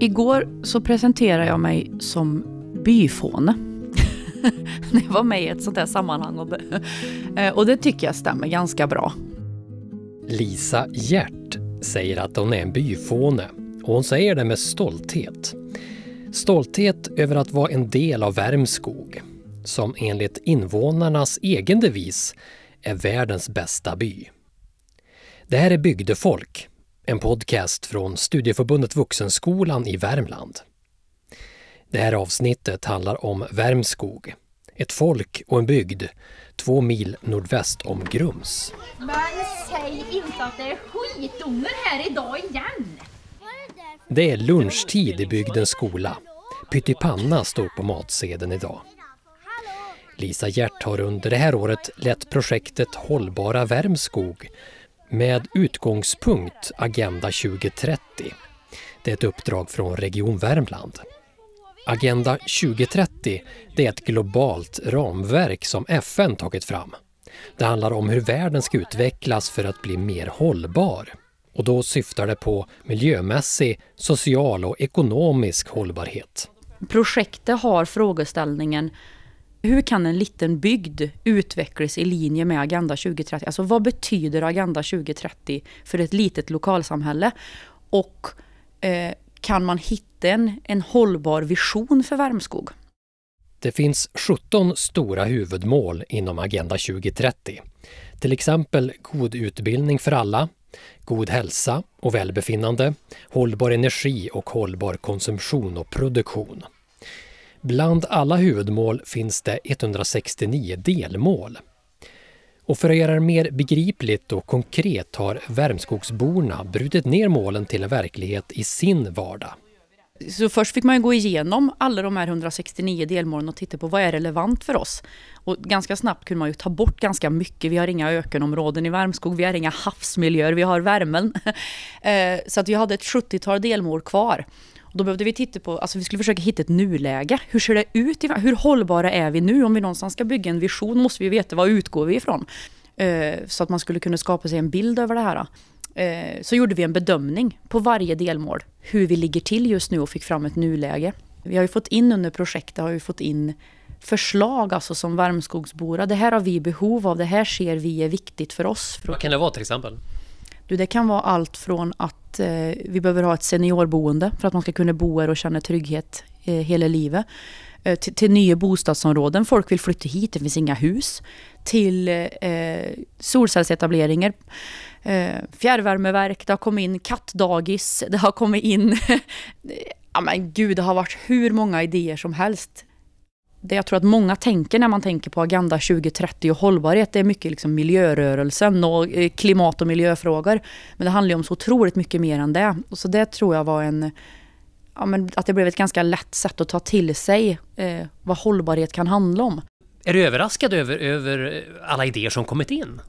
Igår så presenterade jag mig som byfåne. När jag var med i ett sånt här sammanhang. Och, det, eh, och det tycker jag stämmer ganska bra. Lisa Hjärt säger att hon är en byfåne och hon säger det med stolthet. Stolthet över att vara en del av Värmskog som enligt invånarnas egen devis är världens bästa by. Det här är Bygdefolk, en podcast från Studieförbundet Vuxenskolan i Värmland. Det här avsnittet handlar om Värmskog, ett folk och en bygd två mil nordväst om Grums. Men säg inte att det är skitunger här idag igen! Det är lunchtid i bygdens skola. Pyttipanna står på matsedeln idag. Lisa Hjärt har under det här året lett projektet Hållbara Värmskog med utgångspunkt Agenda 2030. Det är ett uppdrag från Region Värmland. Agenda 2030 det är ett globalt ramverk som FN tagit fram. Det handlar om hur världen ska utvecklas för att bli mer hållbar. Och då syftar det på miljömässig, social och ekonomisk hållbarhet. Projektet har frågeställningen hur kan en liten bygd utvecklas i linje med Agenda 2030? Alltså vad betyder Agenda 2030 för ett litet lokalsamhälle? Och eh, kan man hitta en, en hållbar vision för Värmskog? Det finns 17 stora huvudmål inom Agenda 2030. Till exempel god utbildning för alla, god hälsa och välbefinnande, hållbar energi och hållbar konsumtion och produktion. Bland alla huvudmål finns det 169 delmål. Och för att göra det mer begripligt och konkret har Värmskogsborna brutit ner målen till en verklighet i sin vardag. Så först fick man gå igenom alla de här 169 delmålen och titta på vad är relevant för oss. Och ganska snabbt kunde man ju ta bort ganska mycket. Vi har inga ökenområden i Värmskog, vi har inga havsmiljöer, vi har värmen. Eh, så att vi hade ett 70-tal delmål kvar. Då behövde vi titta på, alltså vi skulle försöka hitta ett nuläge. Hur ser det ut? Hur hållbara är vi nu? Om vi någonstans ska bygga en vision måste vi veta vad utgår vi ifrån. Eh, så att man skulle kunna skapa sig en bild över det här. Eh, så gjorde vi en bedömning på varje delmål. Hur vi ligger till just nu och fick fram ett nuläge. Vi har ju fått in under projektet har vi fått in förslag alltså som Värmskogsbora. Det här har vi behov av, det här ser vi är viktigt för oss. Vad kan det vara till exempel? Du, det kan vara allt från att eh, vi behöver ha ett seniorboende för att man ska kunna bo här och känna trygghet eh, hela livet. Eh, till, till, nya bostadsområden, folk vill flytta hit, det finns inga hus. Till eh, solcellsetableringar, eh, fjärrvärmeverk, det har kommit in kattdagis, det har kommit in... ja men gud, det har varit hur många idéer som helst det jag tror att många tänker när man tänker på Agenda 2030 och hållbarhet, det är mycket liksom miljörörelsen och eh, klimat och miljöfrågor. Men det handlar ju om så otroligt mycket mer än det. Och så det tror jag var en... Ja, men att det blev ett ganska lätt sätt att ta till sig eh, vad hållbarhet kan handla om. Är du överraskad över, över alla idéer som kommit in?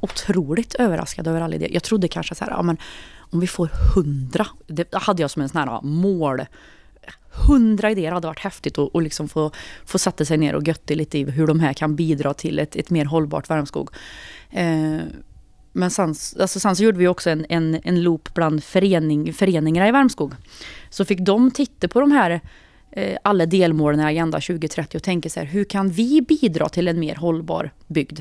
Otroligt överraskad över alla idéer. Jag trodde kanske så här, ja, men om vi får hundra, det hade jag som en sån här mål hundra idéer hade varit häftigt att och liksom få, få sätta sig ner och götta lite i hur de här kan bidra till ett, ett mer hållbart Värmskog. Eh, men sen, alltså sen så gjorde vi också en, en, en loop bland förening, föreningarna i Värmskog. Så fick de titta på de här eh, alla delmålen i Agenda 2030 och tänka så här, hur kan vi bidra till en mer hållbar bygd?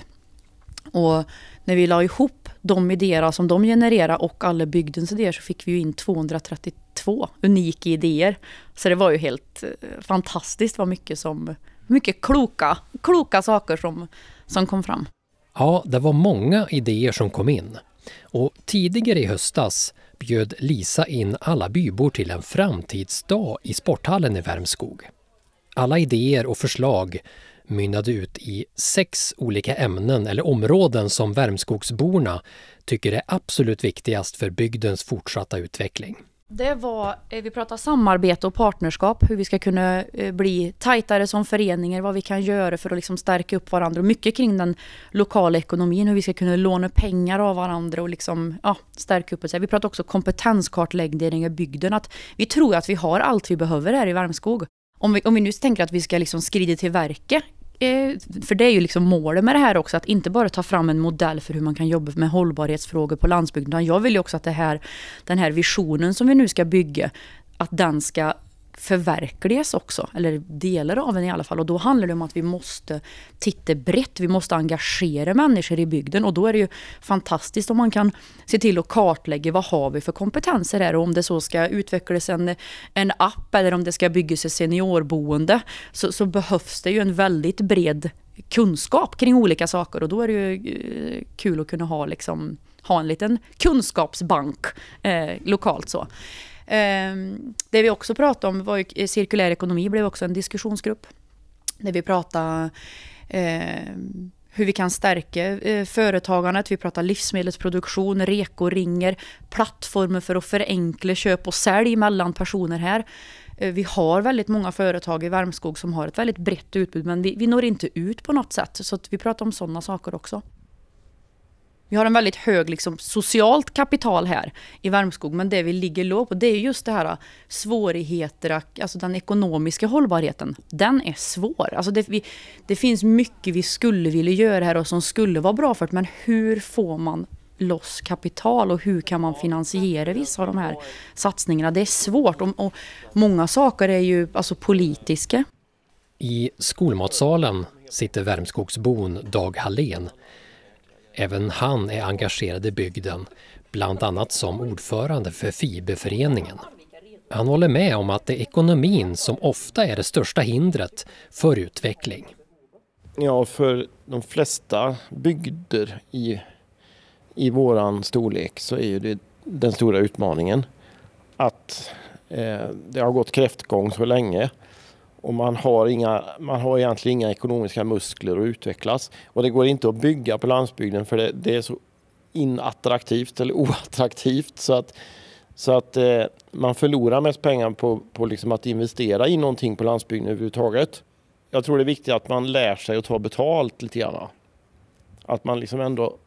Och när vi la ihop de idéer som de genererade och alla bygdens idéer så fick vi ju in 232 två unika idéer. Så det var ju helt eh, fantastiskt vad mycket som mycket kloka, kloka saker som, som kom fram. Ja, det var många idéer som kom in. Och tidigare i höstas bjöd Lisa in alla bybor till en framtidsdag i sporthallen i Värmskog. Alla idéer och förslag mynnade ut i sex olika ämnen eller områden som Värmskogsborna tycker är absolut viktigast för bygdens fortsatta utveckling. Det var, eh, vi pratade samarbete och partnerskap, hur vi ska kunna eh, bli tajtare som föreningar, vad vi kan göra för att liksom stärka upp varandra och mycket kring den lokala ekonomin, hur vi ska kunna låna pengar av varandra och liksom, ja, stärka upp oss. Vi pratade också kompetenskartläggning i bygden, att vi tror att vi har allt vi behöver här i Värmskog. Om vi, om vi nu tänker att vi ska liksom skrida till verket Eh, för det är ju liksom målet med det här också, att inte bara ta fram en modell för hur man kan jobba med hållbarhetsfrågor på landsbygden, utan jag vill ju också att det här, den här visionen som vi nu ska bygga, att den ska förverkligas också, eller delar av den i alla fall. Och då handlar det om att vi måste titta brett, vi måste engagera människor i bygden och då är det ju fantastiskt om man kan se till att kartlägga vad har vi för kompetenser här och om det så ska utvecklas en, en app eller om det ska byggas ett seniorboende så, så behövs det ju en väldigt bred kunskap kring olika saker och då är det ju eh, kul att kunna ha liksom ha en liten kunskapsbank eh, lokalt så. Ehm, det vi också pratade om var ju, eh, cirkulär ekonomi blev också en diskussionsgrupp. Där vi pratade eh, hur vi kan stärka eh, företagandet. Vi pratar livsmedelsproduktion, rekoringar, plattformar för att förenkla köp och sälj mellan personer här. Eh, vi har väldigt många företag i Värmskog som har ett väldigt brett utbud men vi, vi når inte ut på något sätt. Så vi pratar om sådana saker också. Vi har en väldigt hög liksom, socialt kapital här i Värmskog, men det vi ligger lågt på det är just det här äh, svårigheter, äh, alltså den ekonomiska hållbarheten. Den är svår. Alltså det, vi, det finns mycket vi skulle vilja göra här och som skulle vara bra för det, men hur får man loss kapital och hur kan man finansiera vissa av de här satsningarna? Det är svårt och, och många saker är ju alltså politiska. I skolmatsalen sitter Värmskogsbon Dag Hallén Även han är engagerad i bygden, bland annat som ordförande för Fiberföreningen. Han håller med om att det är ekonomin som ofta är det största hindret för utveckling. Ja, för de flesta bygder i, i våran storlek så är ju det den stora utmaningen att eh, det har gått kräftgång så länge och man har, inga, man har egentligen inga ekonomiska muskler att utvecklas. Och det går inte att bygga på landsbygden för det, det är så inattraktivt eller oattraktivt så att, så att eh, man förlorar mest pengar på, på liksom att investera i någonting på landsbygden överhuvudtaget. Jag tror det är viktigt att man lär sig att ta betalt lite grann. Att man liksom ändå,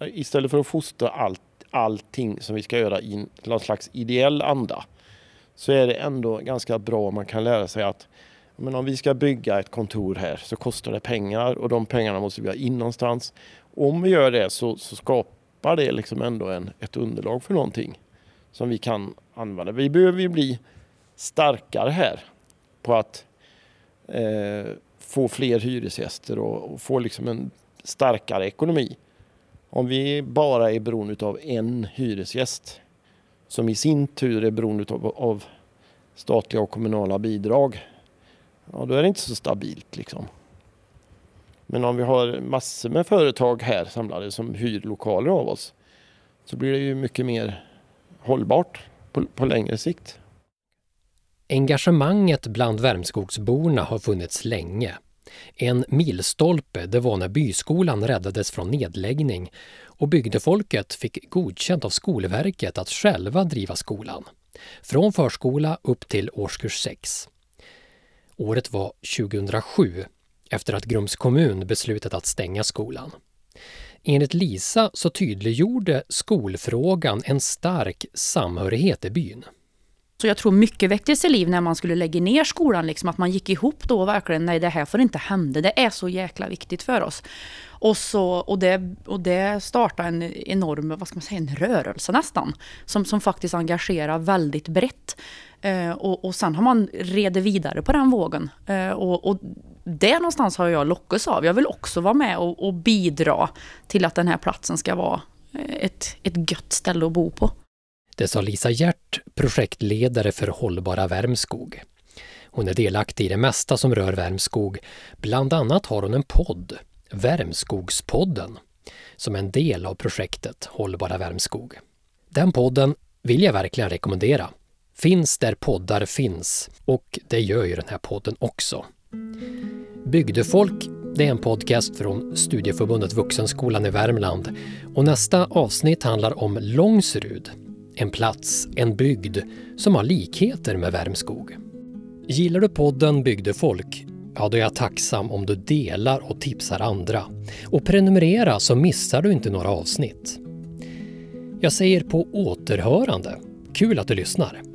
istället för att fostra allt, allting som vi ska göra i någon slags ideell anda så är det ändå ganska bra om man kan lära sig att men om vi ska bygga ett kontor här så kostar det pengar och de pengarna måste vi ha in någonstans. Om vi gör det så, så skapar det liksom ändå en, ett underlag för någonting som vi kan använda. Vi behöver ju bli starkare här på att eh, få fler hyresgäster och, och, få liksom en starkare ekonomi. Om vi bara är beroende av en hyresgäst som i sin tur är beroende av, av statliga och kommunala bidrag. Ja, då är det inte så stabilt liksom. Men om vi har massor med företag här samlade som hyr lokaler av oss så blir det ju mycket mer hållbart på, på längre sikt. Engagemanget bland Värmskogsborna har funnits länge. En milstolpe det var när byskolan räddades från nedläggning och bygdefolket fick godkänt av Skolverket att själva driva skolan. Från förskola upp till årskurs 6. Året var 2007 efter att Grums kommun beslutat att stänga skolan. Enligt Lisa så tydliggjorde skolfrågan en stark samhörighet i byn. Så jag tror mycket väcktes i liv när man skulle lägga ner skolan, liksom, att man gick ihop då verkligen, nej det här får inte hända, det är så jäkla viktigt för oss. Och, så, och, det, och det startade en enorm, vad ska man säga, en rörelse nästan, som, som faktiskt engagerar väldigt brett. Eh, och, och sen har man redit vidare på den vågen. Eh, och, och det någonstans har jag lockats av. Jag vill också vara med och, och bidra till att den här platsen ska vara eh, ett, ett gött ställe att bo på. Det sa Lisa Hjärt, projektledare för Hållbara Värmskog. Hon är delaktig i det mesta som rör Värmskog. Bland annat har hon en podd, Värmskogspodden, som är en del av projektet Hållbara Värmskog. Den podden vill jag verkligen rekommendera. Finns där poddar finns och det gör ju den här podden också. Bygdefolk det är en podcast från Studieförbundet Vuxenskolan i Värmland och nästa avsnitt handlar om Långsrud en plats, en bygd som har likheter med Värmskog. Gillar du podden Bygdefolk? Ja, då är jag tacksam om du delar och tipsar andra. Och prenumerera så missar du inte några avsnitt. Jag säger på återhörande. Kul att du lyssnar!